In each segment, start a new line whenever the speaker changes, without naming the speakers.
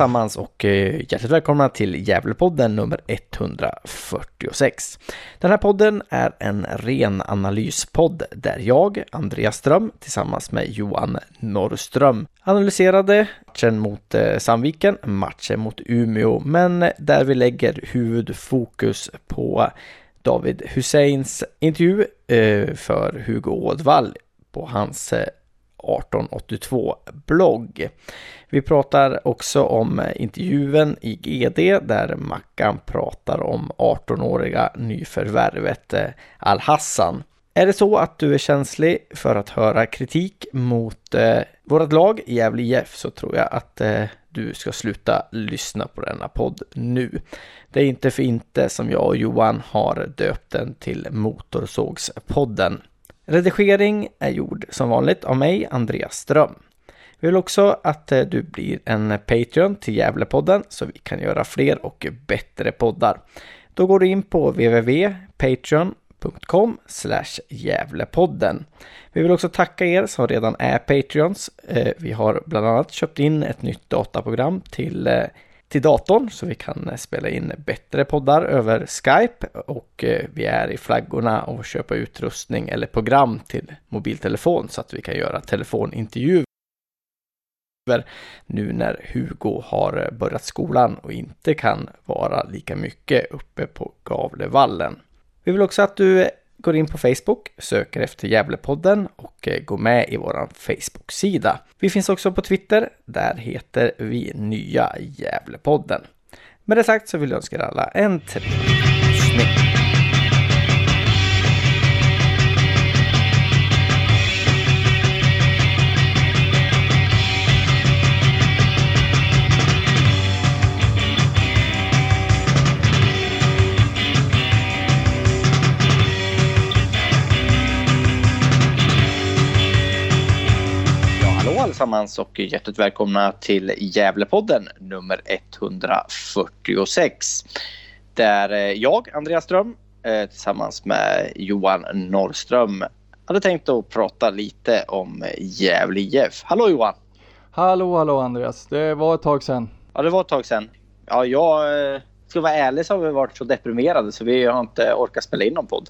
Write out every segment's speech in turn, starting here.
Allesammans och eh, hjärtligt välkomna till Gävlepodden nummer 146. Den här podden är en ren analyspodd där jag, Andreas Ström, tillsammans med Johan Norrström analyserade matchen mot eh, Sandviken, matchen mot Umeå, men där vi lägger huvudfokus på David Husseins intervju eh, för Hugo Ådvall på hans 1882-blogg. Vi pratar också om intervjun i GD där Mackan pratar om 18-åriga nyförvärvet eh, Al-Hassan. Är det så att du är känslig för att höra kritik mot eh, vårt lag Gävle IF så tror jag att eh, du ska sluta lyssna på denna podd nu. Det är inte för inte som jag och Johan har döpt den till Motorsågspodden. Redigering är gjord som vanligt av mig, Andreas Ström. Vi vill också att eh, du blir en Patreon till Gävlepodden så vi kan göra fler och bättre poddar. Då går du in på www.patreon.com Gävlepodden. Vi vill också tacka er som redan är Patreons. Eh, vi har bland annat köpt in ett nytt dataprogram till eh, till datorn så vi kan eh, spela in bättre poddar över Skype och eh, vi är i flaggorna och köpa utrustning eller program till mobiltelefon så att vi kan göra telefonintervjuer nu när Hugo har eh, börjat skolan och inte kan vara lika mycket uppe på Gavlevallen. Vi vill också att du går in på Facebook, söker efter Gävlepodden och eh, går med i vår Facebook-sida. Vi finns också på Twitter, där heter vi Nya Gävlepodden. Med det sagt så vill jag önska er alla en trevlig lyssning. Allesammans och hjärtligt välkomna till Gävlepodden nummer 146. Där jag, Andreas Ström, tillsammans med Johan Norrström hade tänkt att prata lite om Gävle IF. Hallå Johan!
Hallå, hallå Andreas! Det var ett tag sedan.
Ja, det var ett tag sedan. Ja, jag ska vara ärlig så har vi varit så deprimerade så vi har inte orkat spela in någon podd.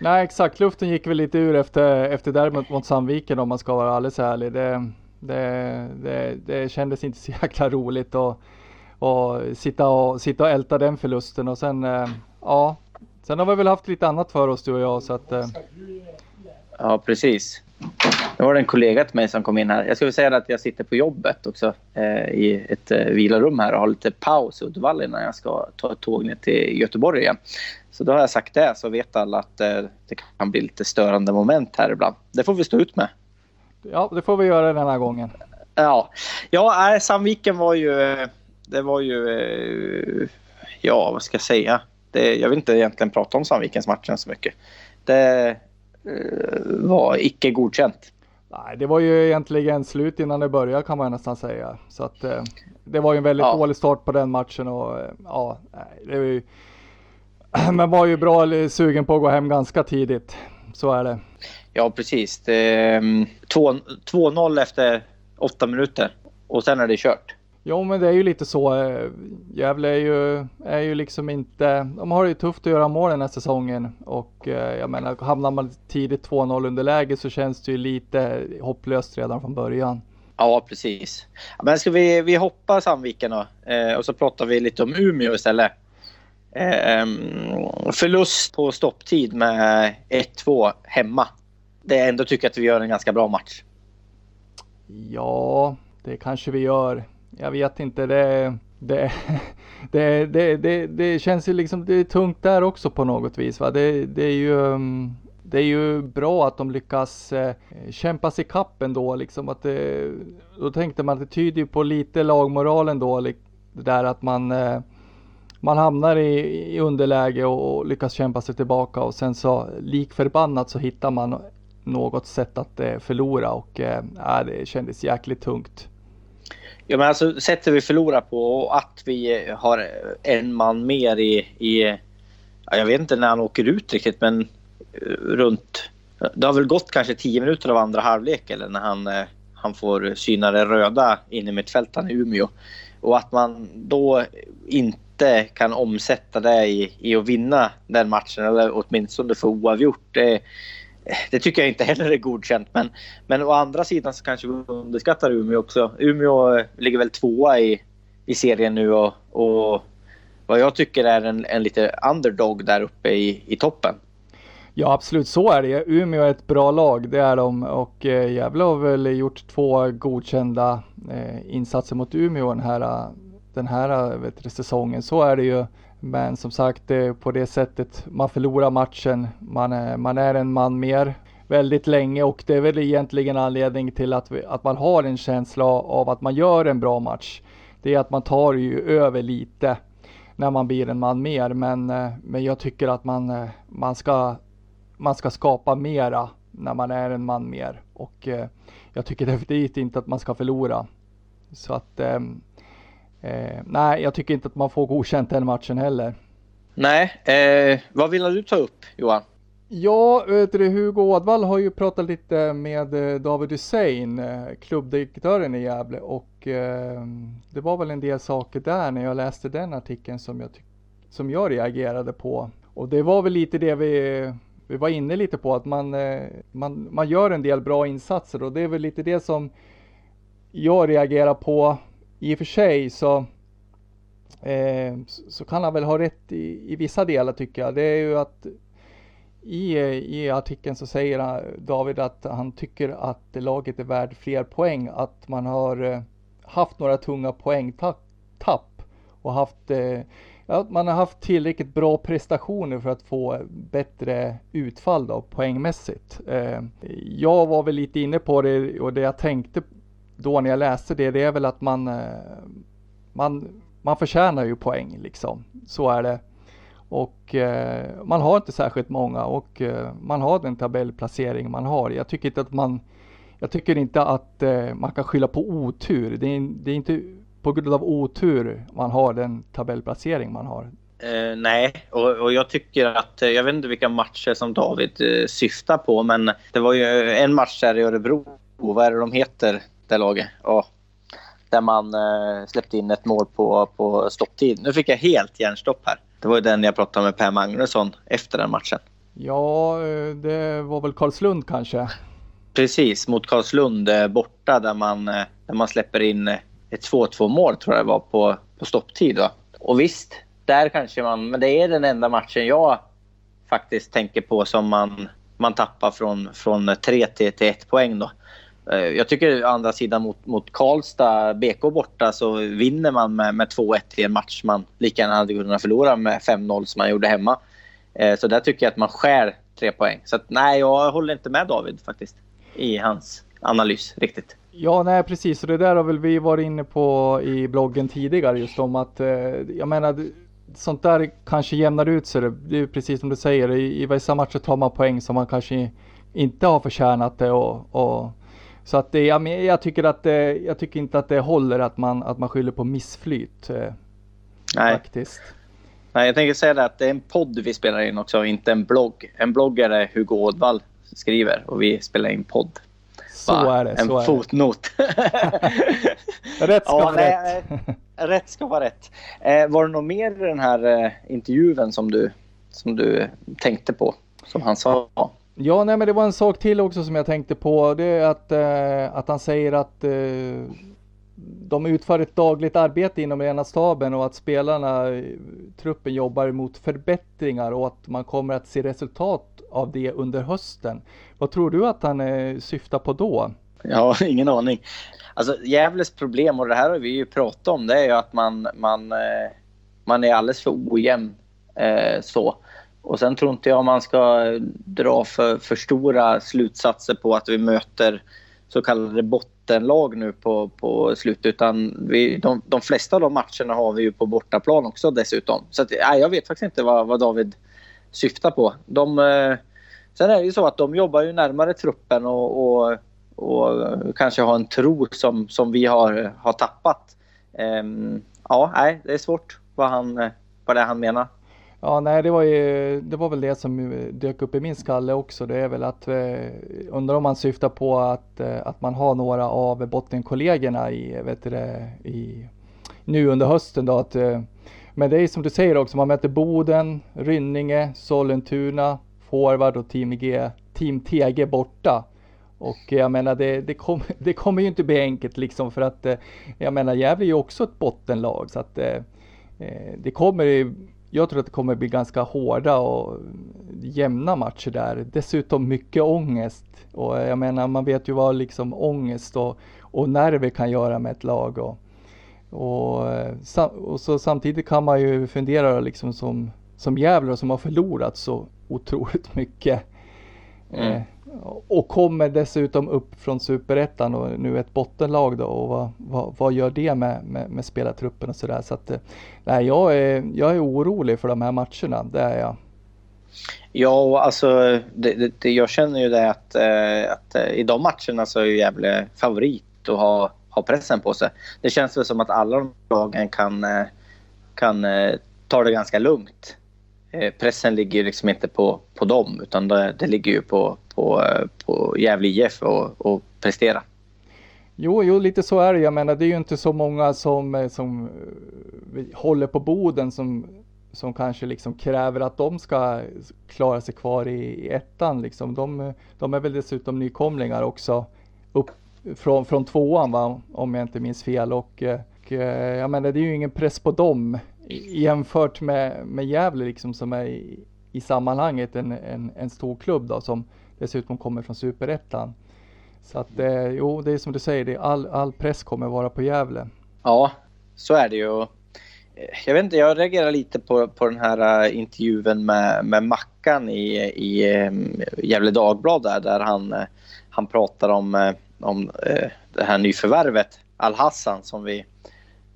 Nej, exakt. Luften gick väl lite ur efter, efter derbyt mot Sandviken om man ska vara alldeles ärlig. Det, det, det, det kändes inte så jäkla roligt att och sitta, och sitta och älta den förlusten och sen eh, ja, sen har vi väl haft lite annat för oss du och jag så att. Eh.
Ja, precis. Nu var det en kollega till mig som kom in här. Jag skulle säga att jag sitter på jobbet också eh, i ett eh, vilarum här och har lite paus i Uddevalla innan jag ska ta ett tåg ner till Göteborg igen. Så då har jag sagt det så vet alla att eh, det kan bli lite störande moment här ibland. Det får vi stå ut med.
Ja, det får vi göra den här gången.
Ja, ja Sandviken var ju... Det var ju... Ja, vad ska jag säga? Det, jag vill inte egentligen prata om Sandvikens matchen så mycket. Det var icke godkänt.
Nej, det var ju egentligen slut innan det började kan man nästan säga. Så att det var ju en väldigt ja. dålig start på den matchen och ja, det var ju... Men var ju bra sugen på att gå hem ganska tidigt. Så är det.
Ja, precis. 2-0 mm, efter åtta minuter och sen är det kört.
Jo, men det är ju lite så. Eh, Gävle är ju, är ju liksom inte, de har ju tufft att göra mål den här säsongen och eh, jag menar hamnar man tidigt 2-0 underläge så känns det ju lite hopplöst redan från början.
Ja, precis. Men ska vi, vi hoppa Sandviken då eh, och så pratar vi lite om Umeå istället. Eh, förlust på stopptid med 1-2 hemma det ändå tycker att vi gör en ganska bra match.
Ja, det kanske vi gör. Jag vet inte. Det, det, det, det, det, det känns ju liksom det är tungt där också på något vis. Va? Det, det är ju mm, det är ju bra att de lyckas eh, kämpa sig kapp ändå. Liksom att det, då tänkte man att det tyder på lite lagmoralen då. det där att man eh, man hamnar i, i underläge och, och, lyckas kämpa sig tillbaka och sen så lik förbannat så hittar man något sätt att eh, förlora och äh, det kändes jäkligt tungt.
Ja, men alltså sättet vi förlorar på och att vi eh, har en man mer i, i jag vet inte när han åker ut riktigt, men runt... Det har väl gått kanske tio minuter av andra halvlek eller när han, han får syna det röda in i mittfältaren i Umeå. Och att man då inte kan omsätta det i, i att vinna den matchen eller åtminstone få oavgjort. Det, det tycker jag inte heller är godkänt. Men, men å andra sidan så kanske vi underskattar Umeå också. Umeå eh, ligger väl tvåa i, i serien nu och, och vad jag tycker är en, en lite underdog där uppe i, i toppen.
Ja absolut, så är det. Umeå är ett bra lag, det är de. Och eh, Gävle har väl gjort två godkända eh, insatser mot Umeå den här, den här eh, vet du, säsongen. Så är det ju. Men som sagt, det på det sättet man förlorar matchen. Man är, man är en man mer väldigt länge och det är väl egentligen anledning till att, vi, att man har en känsla av att man gör en bra match. Det är att man tar ju över lite när man blir en man mer. Men, eh, men jag tycker att man, eh, man, ska, man ska skapa mera när man är en man mer. Och jag tycker definitivt inte att man ska förlora. Så att ehm, Eh, nej, jag tycker inte att man får godkänt den matchen heller.
Nej, eh, vad vill du ta upp Johan?
Ja, vet du, Hugo Ådvall har ju pratat lite med eh, David Hussein, eh, klubbdirektören i Gävle och eh, det var väl en del saker där när jag läste den artikeln som jag, som jag reagerade på. Och det var väl lite det vi, vi var inne lite på, att man, eh, man, man gör en del bra insatser och det är väl lite det som jag reagerar på i och för sig så, eh, så kan han väl ha rätt i, i vissa delar tycker jag. Det är ju att i, i artikeln så säger David att han tycker att laget är värd fler poäng. Att man har eh, haft några tunga poängtapp och haft eh, att man har haft tillräckligt bra prestationer för att få bättre utfall då poängmässigt. Eh, jag var väl lite inne på det och det jag tänkte då när jag läste det, det är väl att man, eh, man, man förtjänar ju poäng liksom. Så är det. Och eh, man har inte särskilt många och eh, man har den tabellplacering man har. Jag tycker inte att man, jag tycker inte att eh, man kan skylla på otur. Det är, det är, inte på grund av otur man har den tabellplacering man har.
Uh, nej, och, och, jag tycker att, eh, jag vet inte vilka matcher som David uh, syftar på, men det var ju en match där i Örebro, vad är det de heter? Det laget. Och där man eh, släppte in ett mål på, på stopptid. Nu fick jag helt hjärnstopp här. Det var ju den jag pratade med Per Magnusson efter den matchen.
Ja, eh, det var väl Karlslund kanske?
Precis, mot Karlslund eh, borta där man, eh, där man släpper in ett 2-2 mål tror jag det var på, på stopptid. Va? Och visst, där kanske man... Men det är den enda matchen jag faktiskt tänker på som man, man tappar från, från 3 till, till 1 poäng. Då. Eh, jag tycker å andra sidan mot, mot Karlstad, BK borta, så vinner man med, med 2-1 i en match man lika gärna hade kunnat förlora med 5-0 som man gjorde hemma. Eh, så där tycker jag att man skär tre poäng. Så att, nej, jag håller inte med David faktiskt i hans analys riktigt.
Ja, nej precis. Och det där har väl vi varit inne på i bloggen tidigare just om att eh, jag menar sånt där kanske jämnar ut sig. Det är precis som du säger. I, i vissa matcher tar man poäng som man kanske inte har förtjänat det och, och så att det, jag, jag, tycker att det, jag tycker inte att det håller att man, att man skyller på missflyt. Eh,
Nej. Faktiskt. Nej, jag tänker säga det att det är en podd vi spelar in också, inte en blogg. En blogg är det Hugo Ådvall skriver och vi spelar in podd.
Så Va? är det.
En
så
fotnot.
rätt ska ja, vara rätt.
rätt ska vara rätt. Eh, var det något mer i den här eh, intervjun som du, som du tänkte på? Som han sa?
Ja, nej men det var en sak till också som jag tänkte på. Det är att, eh, att han säger att eh, de utför ett dagligt arbete inom rena staben och att spelarna, eh, truppen jobbar mot förbättringar och att man kommer att se resultat av det under hösten. Vad tror du att han eh, syftar på då?
Ja, ingen aning. Alltså Gävles problem, och det här har vi ju pratat om, det är ju att man, man, eh, man är alldeles för ojämn. Eh, så. Och sen tror inte jag man ska dra för, för stora slutsatser på att vi möter så kallade bottenlag nu på, på slutet. Utan vi, de, de flesta av de matcherna har vi ju på bortaplan också dessutom. Så att, nej, jag vet faktiskt inte vad, vad David syftar på. De, eh, sen är det ju så att de jobbar ju närmare truppen och, och, och kanske har en tro som, som vi har, har tappat. Um, ja, nej, det är svårt vad, han, vad det är han menar.
Ja, nej, det var ju, det var väl det som eh, dök upp i min skalle också. Det är väl att, eh, undrar om man syftar på att, eh, att man har några av bottenkollegorna i, eh, vet du, i, nu under hösten då. Att, eh, men det är som du säger också, man möter Boden, Rynninge, Sollentuna, Forward och Team, G, Team TG borta. Och jag menar det, det, kom, det kommer ju inte bli enkelt liksom för att eh, jag menar Gävle är ju också ett bottenlag så att det kommer jag tror att det kommer bli ganska hårda och jämna matcher där. Dessutom mycket ångest. Och jag menar, man vet ju vad liksom ångest och, och nerver kan göra med ett lag. Och, och, och så samtidigt kan man ju fundera liksom som, som Gävle som har förlorat så otroligt mycket. Mm. Eh, och kommer dessutom upp från superettan och nu ett bottenlag då och vad, vad, vad gör det med, med, med spelartruppen och sådär. Så att eh, nej, jag är, jag är orolig för de här matcherna, det är jag.
Ja, alltså det, det, jag känner ju det att, eh, att eh, i de matcherna så är ju Gävle favorit och har, har pressen på sig. Det känns väl som att alla de lagen kan, kan ta det ganska lugnt. Eh, pressen ligger ju liksom inte på, på dem utan det, det ligger ju på, på, eh, på Gävle IF och, och prestera.
Jo, jo, lite så är det. Jag menar, det är ju inte så många som, eh, som håller på Boden som, som kanske liksom kräver att de ska klara sig kvar i, i ettan. Liksom. De, de är väl dessutom nykomlingar också upp från, från tvåan, va? om jag inte minns fel. Och, och jag menar, det är ju ingen press på dem jämfört med, med Gävle liksom, som är i, i sammanhanget en, en, en stor klubb då, som dessutom kommer från superettan. Så att eh, jo, det är som du säger, det all, all press kommer vara på Gävle.
Ja, så är det ju. Eh, jag vet inte, jag reagerar lite på, på den här eh, intervjun med, med Mackan i, i eh, Gävle Dagblad där, där han, han pratar om, om det här nyförvärvet Al-Hassan som vi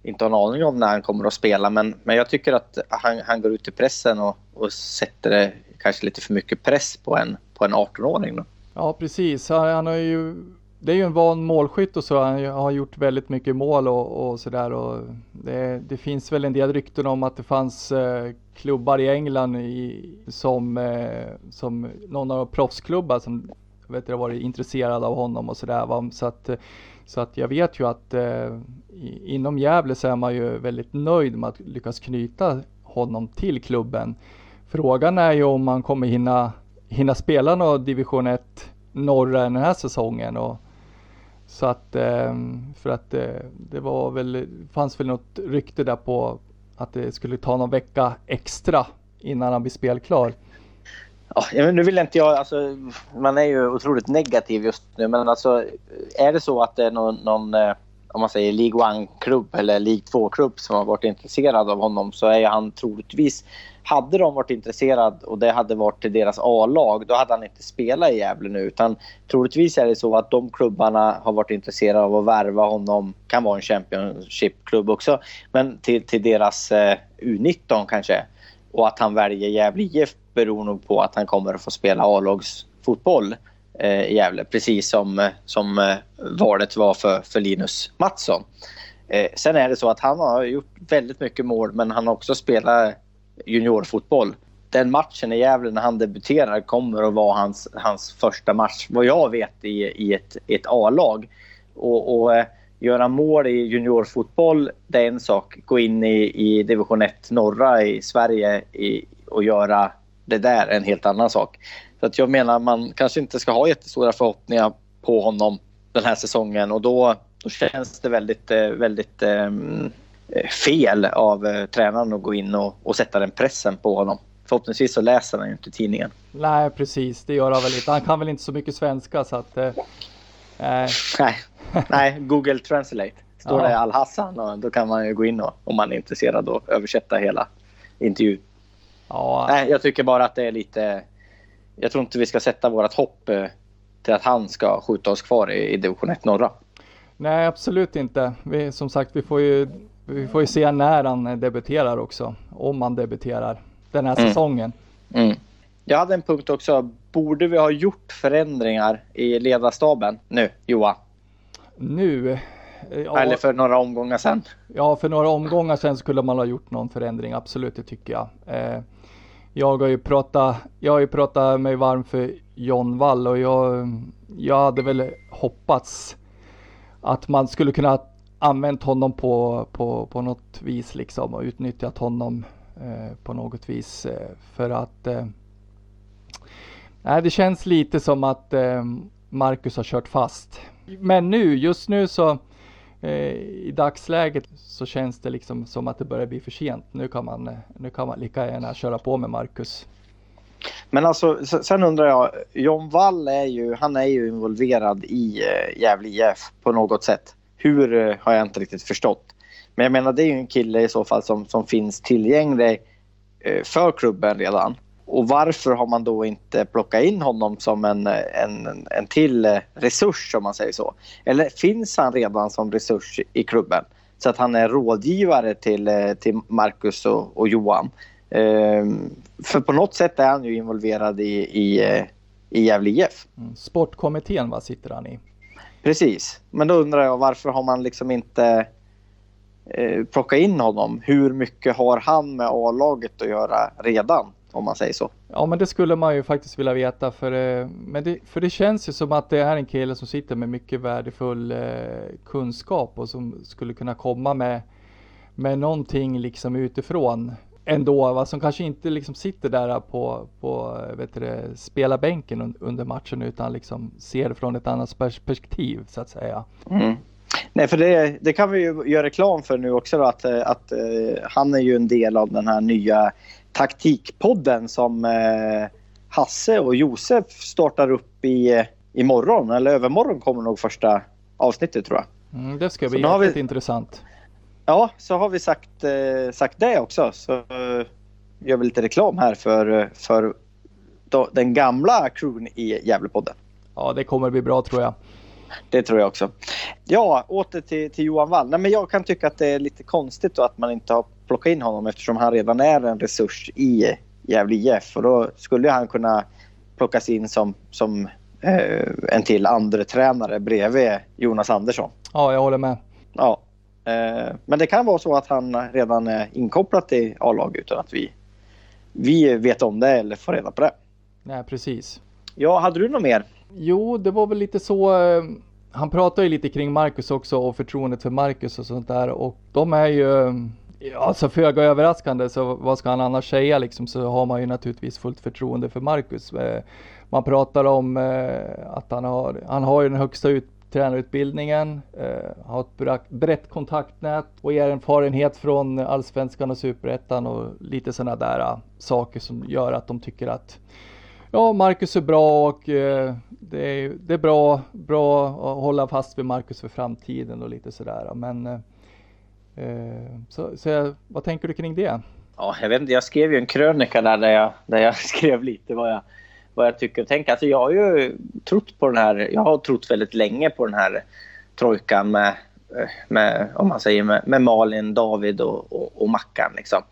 inte har en aning om när han kommer att spela. Men, men jag tycker att han, han går ut i pressen och, och sätter det kanske lite för mycket press på en, på en 18-åring.
Ja, precis. Han har ju, det är ju en van målskytt och så. Han har gjort väldigt mycket mål och, och sådär. Det, det finns väl en del rykten om att det fanns eh, klubbar i England i, som, eh, som någon av proffsklubbar som vet jag, varit intresserad av honom och sådär. Så att, så att jag vet ju att eh, inom Gävle så är man ju väldigt nöjd med att lyckas knyta honom till klubben. Frågan är ju om man kommer hinna, hinna spela någon division 1 norra den här säsongen. Och, så att, ehm, för att eh, det var väl, fanns väl något rykte där på att det skulle ta någon vecka extra innan han blir spelklar.
Ja, nu vill inte jag, alltså, man är ju otroligt negativ just nu, men alltså är det så att det är någon, någon eh, om man säger League One-klubb eller League 2-klubb som har varit intresserad av honom så är han troligtvis hade de varit intresserade och det hade varit till deras A-lag, då hade han inte spelat i Gävle nu. Utan troligtvis är det så att de klubbarna har varit intresserade av att värva honom. Kan vara en Championship-klubb också. Men till, till deras eh, U19 kanske. Och att han väljer Gävle IF beror nog på att han kommer att få spela A-lagsfotboll Eh, i Gävle. Precis som, eh, som eh, valet var för, för Linus Mattsson. Sen är det så att han har gjort väldigt mycket mål men han har också spelat juniorfotboll. Den matchen i Gävle när han debuterar kommer att vara hans, hans första match, vad jag vet, i, i ett, ett A-lag. Och, och göra mål i juniorfotboll, det är en sak. Gå in i, i division 1 norra i Sverige i, och göra det där är en helt annan sak. Så att jag menar man kanske inte ska ha jättestora förhoppningar på honom den här säsongen och då, då känns det väldigt, eh, väldigt um, fel av eh, tränaren att gå in och, och sätta den pressen på honom. Förhoppningsvis så läser han ju inte tidningen.
Nej, precis. Det gör han väl inte. Han kan väl inte så mycket svenska så att... Eh,
nej. Nej, Google Translate. Står ja. det Al-Hassan och då kan man ju gå in och, om man är intresserad och översätta hela intervjun. Ja. Nej, jag tycker bara att det är lite... Jag tror inte vi ska sätta vårt hopp eh, till att han ska skjuta oss kvar i, i division 1 norra.
Nej, absolut inte. Vi, som sagt, vi får ju, vi får ju se när han debuterar också. Om han debuterar den här mm. säsongen.
Mm. Jag hade en punkt också. Borde vi ha gjort förändringar i ledarstaben nu, Johan?
Nu?
Ja, Eller för några omgångar sedan?
Ja, för några omgångar sedan skulle man ha gjort någon förändring. Absolut, det tycker jag. Eh, jag har ju pratat, jag har ju pratat mig varm för John Wall och jag, jag hade väl hoppats att man skulle kunna använt honom på, på, på något vis liksom och utnyttjat honom eh, på något vis eh, för att eh, det känns lite som att eh, Marcus har kört fast. Men nu, just nu så Eh, i dagsläget så känns det liksom som att det börjar bli för sent. Nu kan man, eh, nu kan man lika gärna köra på med Marcus.
Men alltså, sen undrar jag, John Wall är ju, han är ju involverad i eh, Gävle IF på något sätt. Hur har jag inte riktigt förstått. Men jag menar det är ju en kille i så fall som, som finns tillgänglig för klubben redan. Och varför har man då inte plockat in honom som en, en, en till resurs om man säger så? Eller finns han redan som resurs i klubben? Så att han är rådgivare till, till Marcus och, och Johan. Ehm, för på något sätt är han ju involverad i, i, i Gävle IF.
Mm, sportkommittén vad sitter han i?
Precis, men då undrar jag varför har man liksom inte eh, plockat in honom? Hur mycket har han med A-laget att göra redan? Om man säger så.
Ja men det skulle man ju faktiskt vilja veta för, eh, men det, för det känns ju som att det är en kille som sitter med mycket värdefull eh, kunskap och som skulle kunna komma med, med någonting liksom utifrån ändå, va, som kanske inte liksom sitter där på, på vet du, spelarbänken under matchen utan liksom ser det från ett annat perspektiv så att säga.
Mm. Nej, för det, det, kan vi ju göra reklam för nu också då, att, att uh, han är ju en del av den här nya taktikpodden som uh, Hasse och Josef startar upp i, imorgon eller övermorgon kommer nog första avsnittet tror jag.
Mm, det ska bli jäkligt vi... intressant.
Ja, så har vi sagt, eh, sagt det också. Så eh, gör vi lite reklam här för, för då, den gamla crewen i Gävlepodden.
Ja, det kommer bli bra tror jag.
Det tror jag också. Ja, åter till, till Johan Wall. Nej, men jag kan tycka att det är lite konstigt att man inte har plockat in honom eftersom han redan är en resurs i Gävle IF. Och då skulle han kunna plockas in som, som eh, en till andre tränare bredvid Jonas Andersson.
Ja, jag håller med.
Ja, Eh, men det kan vara så att han redan är inkopplad i A-lag utan att vi, vi vet om det eller får reda på det.
Nej, precis.
Ja, hade du något mer?
Jo, det var väl lite så. Eh, han pratar ju lite kring Marcus också och förtroendet för Marcus och sånt där och de är ju Alltså föga överraskande så vad ska han annars säga liksom så har man ju naturligtvis fullt förtroende för Marcus. Eh, man pratar om att han har, han har ju den högsta ut, tränarutbildningen, har ett brett kontaktnät och erfarenhet från allsvenskan och superettan och lite sådana där saker som gör att de tycker att ja, Marcus är bra och eh, det, är, det är bra, bra att hålla fast vid Marcus för framtiden och lite sådär. Men eh, eh så, så vad tänker du kring det?
Ja, jag vet inte, jag skrev ju en krönika där, där jag, där jag skrev lite vad jag vad jag tycker och tänker. Alltså jag har ju trott på den här, jag har trott väldigt länge på den här trojkan med, eh, med om man säger med, med Malin, David och, och, och Mackan. Liksom.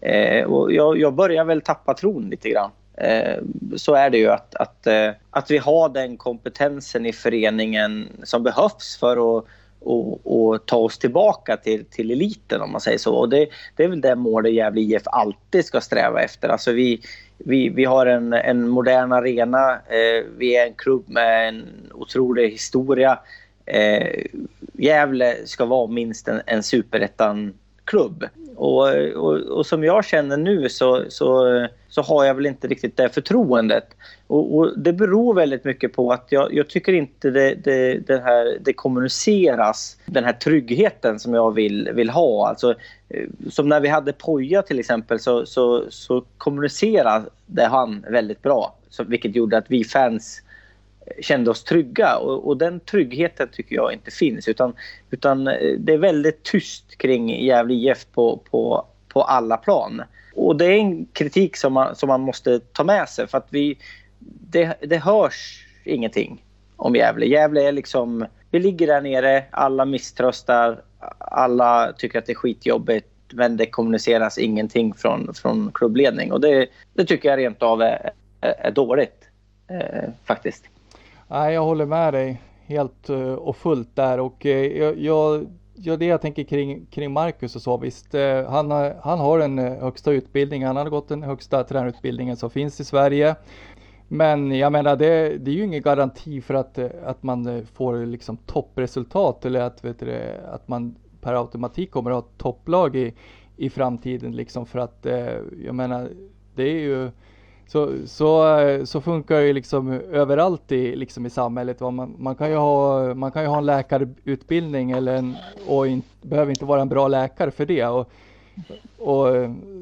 Eh, och jag, jag börjar väl tappa tron lite grann. Eh, så är det ju att, att, eh, att vi har den kompetensen i föreningen som behövs för att och, och, ta oss tillbaka till, till eliten om man säger så. Och det, det är väl det målet Gävle IF alltid ska sträva efter. Alltså vi, vi, vi har en, en modern arena. Eh, vi är en klubb med en otrolig historia. Eh, Gävle ska vara minst en, en klubb. Och, och, och, som jag känner nu så, så, så har jag väl inte riktigt det förtroendet. Och, och det beror väldigt mycket på att jag, jag tycker inte det, det, det, här, det kommuniceras, den här tryggheten som jag vill, vill ha. Alltså, eh, som när vi hade Poja till exempel så, så, så kommunicerade han väldigt bra. Så, vilket gjorde att vi fans kände oss trygga och, och, den tryggheten tycker jag inte finns utan, utan eh, det är väldigt tyst kring Gävle IF på, på, på alla plan. Och det är en kritik som man, som man måste ta med sig för att vi, det, det hörs ingenting om Gävle. Gävle är liksom vi ligger där nere, alla misströstar, alla tycker att det är skitjobbigt men det kommuniceras ingenting från, från klubbledning och det, det tycker jag rent av är, är, är dåligt eh, faktiskt.
Nej, jag håller med dig helt eh, och fullt där. Och eh, jag, jag, ja, det jag tänker kring, kring Marcus och så visst, eh, han, har, han har den högsta utbildningen, han har gått den högsta tränarutbildningen som finns i Sverige. Men jag menar det, det är ju ingen garanti för att, att man får liksom toppresultat eller att, vet du, att man per automatik kommer att ha topplag i, i framtiden liksom. För att jag menar det är ju så, så, eh, så funkar det ju liksom överallt i, liksom i samhället. Man, man, kan ju ha, man kan ju ha en läkarutbildning eller en, och in, behöver inte vara en bra läkare för det. Och, och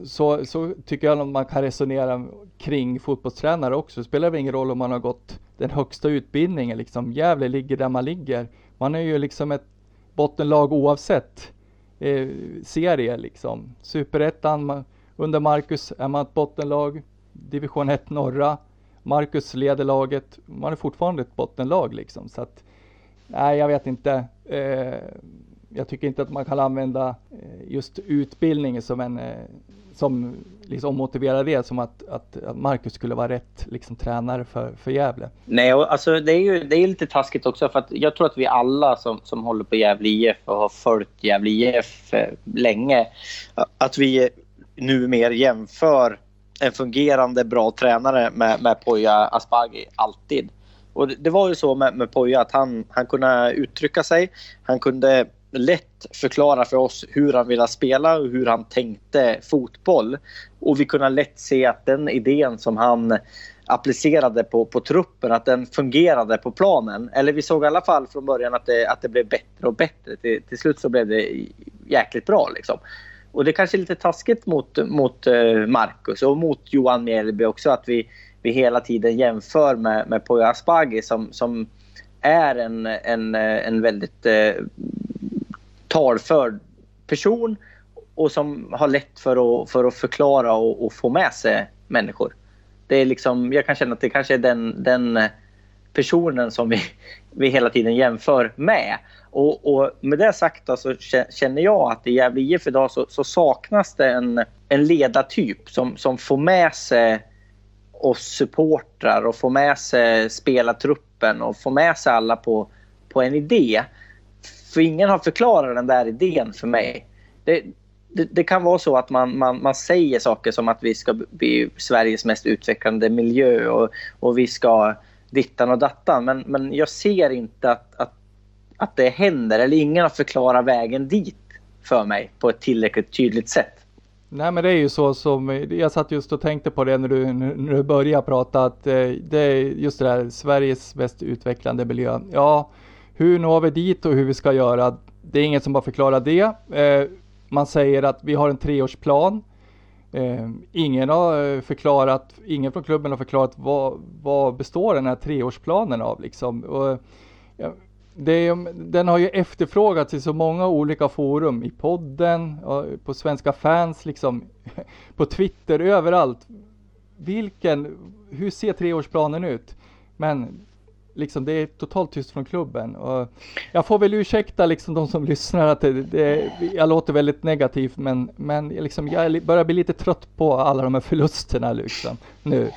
så, så tycker jag att man kan resonera kring fotbollstränare också. Det spelar väl ingen roll om man har gått den högsta utbildningen. Liksom. Gävle ligger där man ligger. Man är ju liksom ett bottenlag oavsett eh, serie. Liksom. Superettan under Marcus är man ett bottenlag division 1 norra. Marcus leder laget. Man är fortfarande ett bottenlag liksom. Så att, nej, jag vet inte. Eh, jag tycker inte att man kan använda eh, just utbildning som en eh, som liksom motiverar det som att, att, att Marcus skulle vara rätt liksom, tränare för, för Gävle.
Nej, och alltså, det är ju det är lite taskigt också för att jag tror att vi alla som, som håller på Gävle IF och har följt Gävle IF eh, länge, att vi nu mer jämför en fungerande bra tränare med, med Poya Asbaghi, alltid. Och det, det var ju så med, med Poya att han, han kunde uttrycka sig. Han kunde lätt förklara för oss hur han ville spela och hur han tänkte fotboll. Och vi kunde lätt se att den idén som han applicerade på, på truppen, att den fungerade på planen. Eller vi såg i alla fall från början att det, att det blev bättre och bättre. Till, till slut så blev det jäkligt bra. Liksom. Och det kanske är lite taskigt mot, mot eh, Marcus och mot Johan Mjällby också att vi, vi hela tiden jämför med, med Poya Asbaghi som, som är en, en, eh, en väldigt eh, talförd person och som har lätt för att, för att förklara och, och, få med sig människor. Det är liksom, jag kan känna att det kanske är den, den eh, personen som vi, vi hela tiden jämför med. Och, och, med det sagt då, så känner jag att i Gävle IF idag så, så, saknas det en, en ledartyp som, som får med sig oss supportrar och får med sig spelartruppen och får med sig alla på, på en idé. För ingen har förklarat den där idén för mig. Det, det, det, kan vara så att man, man, man säger saker som att vi ska bli Sveriges mest utvecklande miljö och, och vi ska dittan och dattan. Men, men jag ser inte att, att att det händer eller ingen har förklarat vägen dit för mig på ett tillräckligt tydligt sätt.
Nej men det är ju så som, jag satt just och tänkte på det när du, när du började prata att eh, det är just det där Sveriges mest utvecklande miljö. Ja, hur når vi dit och hur vi ska göra, det är ingen som har förklarat det. Eh, man säger att vi har en treårsplan. Eh, ingen har eh, förklarat, ingen från klubben har förklarat vad, vad består den här treårsplanen av liksom. Och, det, den har ju efterfrågats i så många olika forum, i podden, på svenska fans, liksom, på Twitter, överallt. Vilken, hur ser treårsplanen ut? Men liksom det är totalt tyst från klubben. Och jag får väl ursäkta liksom de som lyssnar att det, det, jag låter väldigt negativ. men, men liksom jag börjar bli lite trött på alla de här förlusterna liksom nu.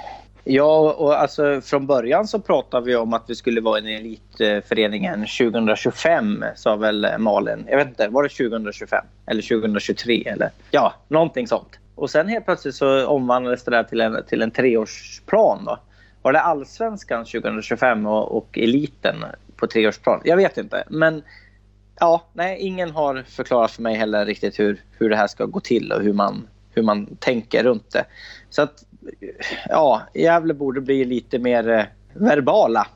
Ja, och alltså från början så pratade vi om att vi skulle vara en elitföreningen 2025, sa väl Malin. Jag vet inte, var det 2025 eller 2023 eller ja, någonting sånt. Och sen helt plötsligt så omvandlades det där till en, till en treårsplan då. Var det allsvenskan 2025 och, och eliten på treårsplan? Jag vet inte, men ja, nej, ingen har förklarat för mig heller riktigt hur, hur det här ska gå till och hur man, hur man tänker runt det. Så att ja, Gävle borde bli lite mer eh, verbala.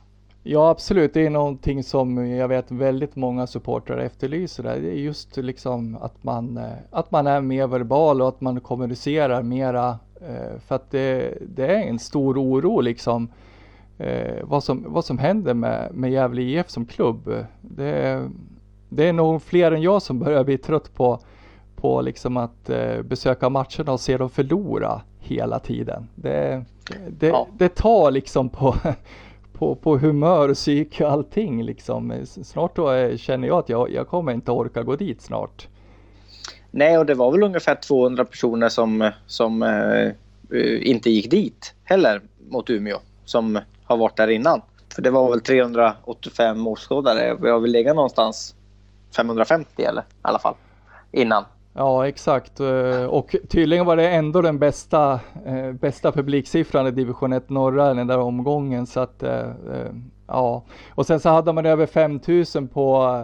Ja absolut, det är någonting som jag vet väldigt många supportrar efterlyser. Det är just liksom att man, eh, att man är mer verbal och att man kommunicerar mera. Eh, för att det, det är en stor oro liksom vad som, vad som händer med, med Gävle IF som klubb. Det, det är nog fler än jag som börjar bli trött på, på liksom att besöka matcherna och se dem förlora hela tiden. Det, det, ja. det tar liksom på, på, på humör och psyke och allting liksom. Snart då känner jag att jag, jag kommer inte orka gå dit snart.
Nej, och det var väl ungefär 200 personer som, som eh, inte gick dit heller mot Umeå som har varit där innan. För det var väl 385 åskådare. Vi har väl legat någonstans 550 eller i alla fall innan.
Ja exakt eh, och tydligen var det ändå den bästa, eh, bästa publiksiffran i division 1 norra den där omgången så att eh, ja. Och sen så hade man över 5000 på,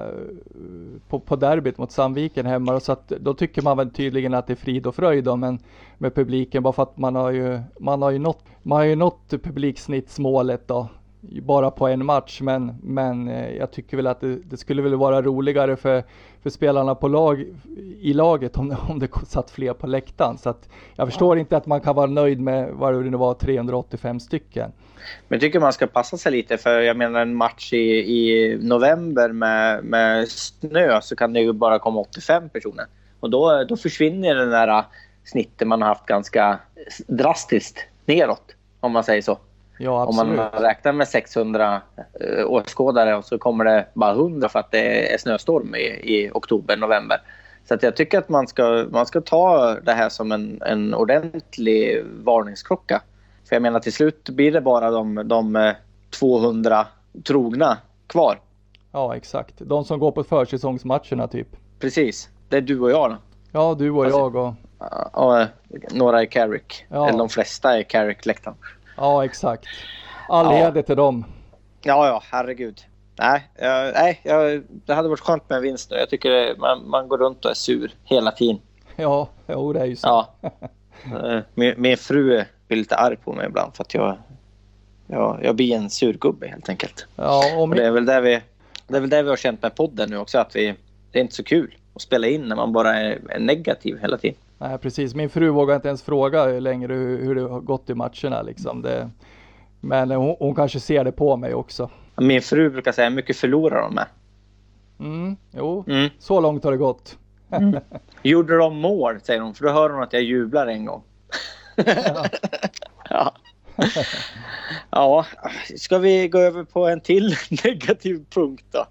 på, på derbyt mot Sandviken hemma så att då tycker man väl tydligen att det är frid och fröjd då, men med publiken bara för att man har ju, man har ju nått, man har ju nått publiksnittsmålet då bara på en match men, men eh, jag tycker väl att det, det, skulle väl vara roligare för, för spelarna på lag, i laget om, om det satt fler på läktaren. Så att jag förstår ja. inte att man kan vara nöjd med vad det nu var 385 stycken.
Men jag tycker man ska passa sig lite för jag menar en match i, i november med, med snö så kan det ju bara komma 85 personer. Och då, då försvinner den där snittet man har haft ganska drastiskt neråt om man säger så.
Ja,
Om man räknar med 600 uh, åskådare och så kommer det bara 100 för att det är snöstorm i, i oktober, november. Så jag tycker att man ska, man ska ta det här som en, en ordentlig varningsklocka. För jag menar till slut blir det bara de, de 200 eh, trogna kvar.
Ja exakt, de som går på försäsongsmatcherna typ.
Precis, det är du och jag då.
Ja, du och alltså, jag och...
och några i Carrick. Ja. Eller de flesta i Carrick-läktaren.
Ja, exakt. All ja. heder till dem.
Ja, ja, herregud. Nej, jag, nej jag, det hade varit skönt med en vinst nu. Jag tycker det, man, man går runt och är sur hela tiden.
Ja, jo, det är ju så.
Ja. Eh, min, min fru blir lite arg på mig ibland för att jag, jag, jag blir en surgubbe helt enkelt.
Ja, och min...
det, är väl det, vi, det är väl det vi har känt med podden nu också, att vi, det är inte så kul att spela in när man bara är, är negativ hela tiden.
Nej, precis. Min fru vågar inte ens fråga längre hur, hur det har gått i matcherna. Liksom. Det, men hon, hon, kanske ser det på mig också.
Min fru brukar säga, hur mycket förlorar de med?
Mm, jo, mm. så långt har det gått.
Mm. Gjorde de mål, säger hon, för då hör hon att jag jublar en gång. ja. ja. ja, ska vi gå över på en till negativ punkt då?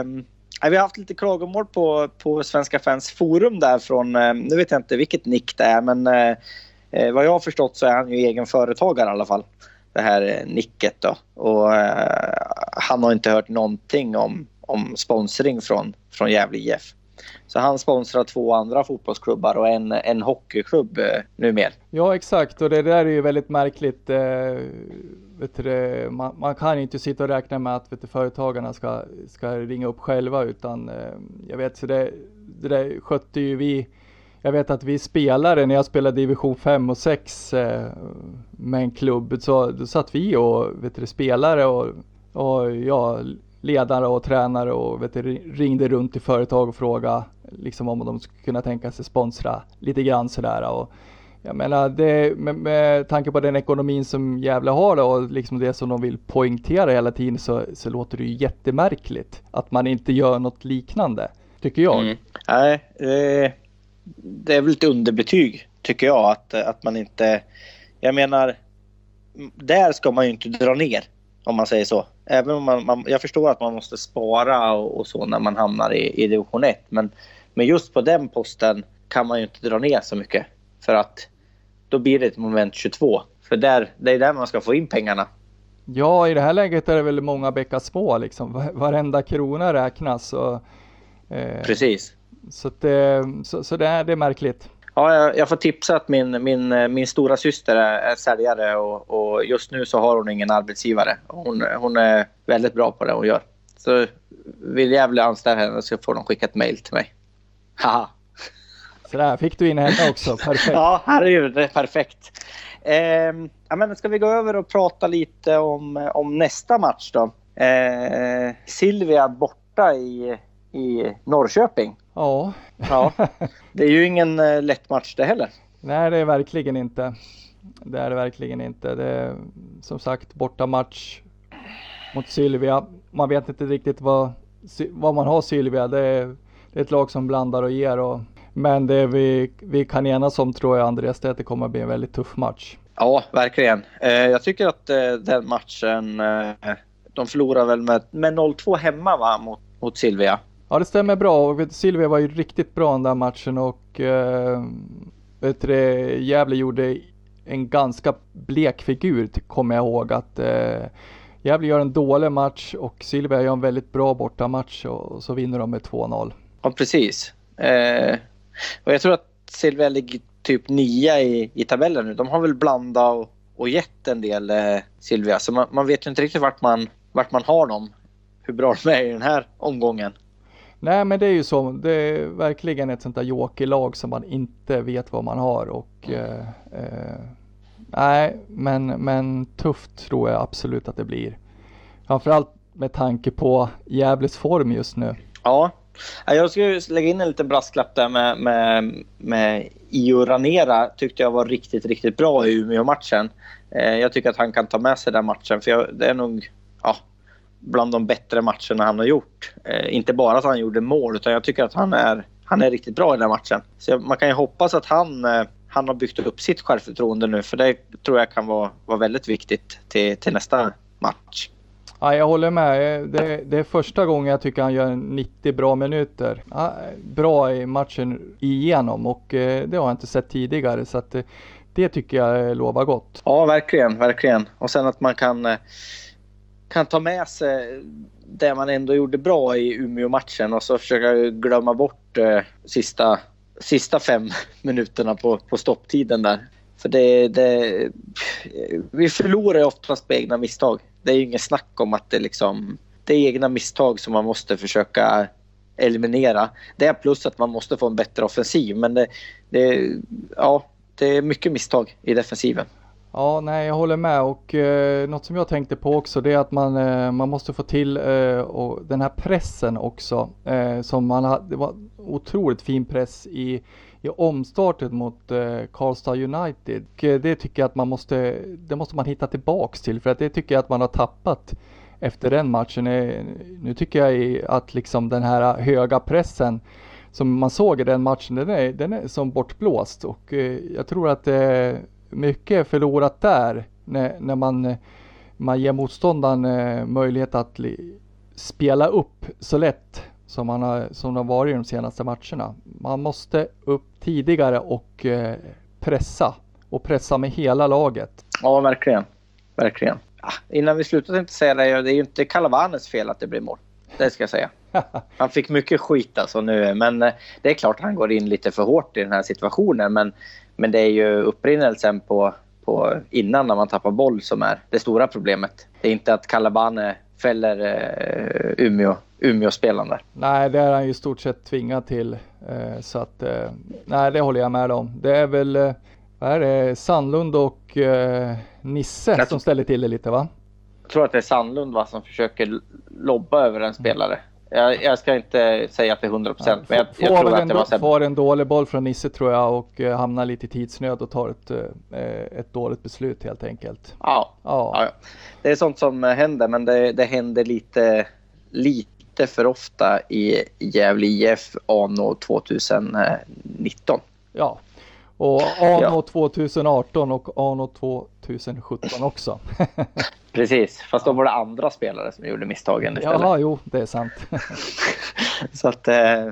Um, vi har haft lite klagomål på, på Svenska fans forum där från, eh, nu vet jag inte vilket nick det är, men eh, eh, vad jag har förstått så är han ju egen företagare i alla fall. Det här eh, nicket då. Och eh, han har inte hört någonting om, om sponsring från, från Gävle IF. Så han sponsrar två andra fotbollsklubbar och en, en hockeyklubb eh, numera.
Ja exakt och det där är ju väldigt märkligt. Eh, vet du, man, man, kan inte sitta och räkna med att vet du, företagarna ska, ska ringa upp själva utan eh, jag vet så det, det där skötte ju vi. Jag vet att vi spelare när jag spelade division 5 och 6 eh, med en klubb så då satt vi och vet du, spelare och, och ja, ledare och tränare och vet du, ringde runt till företag och frågade liksom om de skulle kunna tänka sig sponsra lite grann sådär. Och, jag menar, det, med, med tanke på den ekonomin som Gävle har då, och liksom det som de vill poängtera hela tiden så, så låter det ju jättemärkligt att man inte gör något liknande, tycker jag. Mm.
Nej, det är väl ett underbetyg tycker jag att, att man inte, jag menar, där ska man ju inte dra ner om man säger så. Även om man, man jag förstår att man måste spara och, och, så när man hamnar i, i division 1, men, men just på den posten kan man ju inte dra ner så mycket. För att då blir det ett moment 22. För där, det är där man ska få in pengarna.
Ja, i det här läget är det väl många bäckar små liksom. Varenda krona räknas. Och,
eh, Precis.
Så, det, så, så det, är, det är märkligt.
Ja, jag, får tipsa att min, min, min stora syster är, är säljare och, och, just nu så har hon ingen arbetsgivare. Hon, hon är väldigt bra på det hon gör. Så vill Gävle anställa henne så får de skicka ett mail till mig. Haha.
Så där fick du in henne också, perfekt.
ja, herregud, det är perfekt. Eh, ja, men ska vi gå över och prata lite om, om nästa match då? Eh, Silvia borta i, i Norrköping.
Ja.
ja. Det är ju ingen eh, lätt match det heller.
Nej, det är verkligen inte. Det är det verkligen inte. Det är som sagt borta match mot Sylvia. Man vet inte riktigt vad, vad man har Sylvia. Det är, det är ett lag som blandar och ger och men det vi, vi kan enas om tror jag Andreas, det är att det kommer att bli en väldigt tuff match.
Ja, verkligen. Eh, jag tycker att eh, den matchen, de förlorade väl med, med 0-2 hemma va, mot, mot Silvia.
Ja, det stämmer bra. Och Silvia var ju riktigt bra den där matchen och eh, vet du, Gävle gjorde en ganska blek figur, kommer jag ihåg. att eh, Gävle gör en dålig match och Silvia gör en väldigt bra bortamatch och, och så vinner de med 2-0.
Ja, precis. Eh, och jag tror att Silvia ligger typ nia i, i tabellen nu. De har väl blandat och, och gett en del eh, Silvia, så man, man, vet ju inte riktigt vart man, vart man har dem. Hur bra de är i den här omgången.
Nej men det är ju så, det är verkligen ett sånt där jokerlag som man inte vet vad man har och eh, eh, Nej men, men tufft tror jag absolut att det blir. Framförallt med tanke på Gävles form just nu.
Ja, jag skulle lägga in en liten brasklapp där med, med, med Io Ranera. Tyckte jag var riktigt, riktigt bra i Umeå-matchen. Eh, jag tycker att han kan ta med sig den matchen för jag, det är nog ja, bland de bättre matcherna han har gjort. Eh, inte bara att han gjorde mål utan jag tycker att han är, han är riktigt bra i den matchen. Så man kan ju hoppas att han, eh, han har byggt upp sitt självförtroende nu för det tror jag kan vara, vara väldigt viktigt till, till nästa match.
Ja, jag håller med. Det, det, är första gången jag tycker han gör 90 bra minuter. Ja, bra i matchen igenom och eh, det har jag inte sett tidigare. Så att, det tycker jag lovar gott.
Ja, verkligen, verkligen. Och sen att man kan, kan ta med sig det man ändå gjorde bra i Umeå-matchen och så försöka glömma bort eh, sista, sista fem minuterna på, på stopptiden där. För det, det, vi förlorar oftast på egna misstag. Det är ju inget snack om att det liksom... Det är egna misstag som man måste försöka eliminera. Det är plus att man måste få en bättre offensiv men det, det, ja, det är mycket misstag i defensiven.
Ja, nej, jag håller med och eh, något som jag tänkte på också det är att man, eh, man måste få till eh, och den här pressen också eh, som man ha, Det var otroligt fin press i, i omstarten mot eh, Karlstad United. Och, eh, det tycker jag att man måste, det måste man hitta tillbaks till för att det tycker jag att man har tappat efter den matchen. Eh, nu tycker jag att liksom den här höga pressen som man såg i den matchen, den är, den är som bortblåst och eh, jag tror att eh, mycket förlorat där när, när man, man ger motståndaren eh, möjlighet att spela upp så lätt som man har, som de varit i de senaste matcherna. Man måste upp tidigare och eh, pressa och pressa med hela laget.
Ja, verkligen. Verkligen. Ah, innan vi slutar tänkte säga det, det är ju inte Calavanes fel att det blir mål. Det ska jag säga. Han fick mycket skit alltså nu, men eh, det är klart han går in lite för hårt i den här situationen. Men men det är ju upprinnelsen på, på innan när man tappar boll som är det stora problemet. Det är inte att Calabane fäller eh, Umeå, Umeå-spelande.
Nej, det är han ju i stort sett tvingad till. Eh, så att, eh, nej, det håller jag med om. Det är väl, eh, vad är det, Sandlund och eh, Nisse jag som ställer till det lite va?
Jag tror att det är Sandlund va, som försöker lobba över en spelare. Jag, jag, ska inte säga att det är 100 procent, ja, men jag, jag tror att det var
så. Får en dålig boll från Nisse tror jag och uh, hamnar lite i tidsnöd och tar ett, uh, ett dåligt beslut helt enkelt.
Ja. Ja. ja. det är sånt som händer, men det, det händer lite, lite för ofta i Gävle IF anno 2019.
Ja, och anno ja. 2018 och anno 2017 också.
Precis, fast då var det andra spelare som gjorde misstagen istället.
Ja, jo, det är sant.
så att, eh,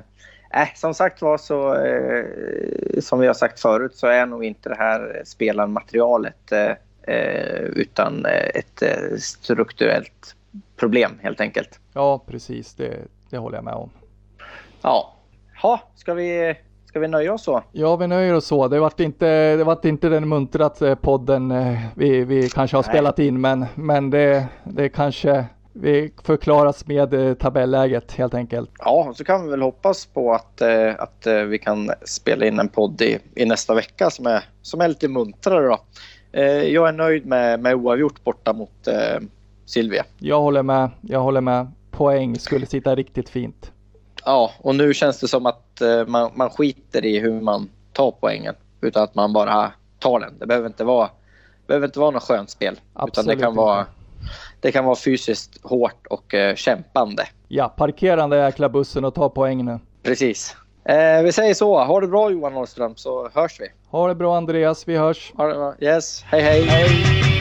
äh, som sagt var så, eh, som vi har sagt förut, så är nog inte det här spelarmaterialet eh, eh utan ett eh, strukturellt problem helt enkelt.
Ja, precis, det, det håller jag med om.
Ja, ha, ska vi Ska vi nöja oss så?
Ja, vi nöjer oss så. Det vart inte, det vart inte den muntrat eh, podden eh, vi, vi kanske har Nej. spelat in, men, men det, det kanske vi förklaras med eh, tabelläget helt enkelt.
Ja, så kan vi väl hoppas på att, att vi kan spela in en podd i, i nästa vecka som är, som är lite muntrare. Då. Jag är nöjd med, med oavgjort borta mot eh, Silvia.
Jag håller med. Jag håller med. Poäng skulle sitta riktigt fint.
Ja, och nu känns det som att eh, man, man skiter i hur man tar poängen. Utan att man bara tar den. Det behöver inte vara, behöver inte vara något skönt spel. Absolut utan det kan, vara, det kan vara fysiskt hårt och uh, kämpande.
Ja, parkera den där jäkla bussen och ta poäng nu.
Precis. Eh, vi säger så. Ha det bra Johan Norrström så hörs vi.
Ha det bra Andreas, vi hörs.
Ha det bra. Yes, hej hej.
Hej!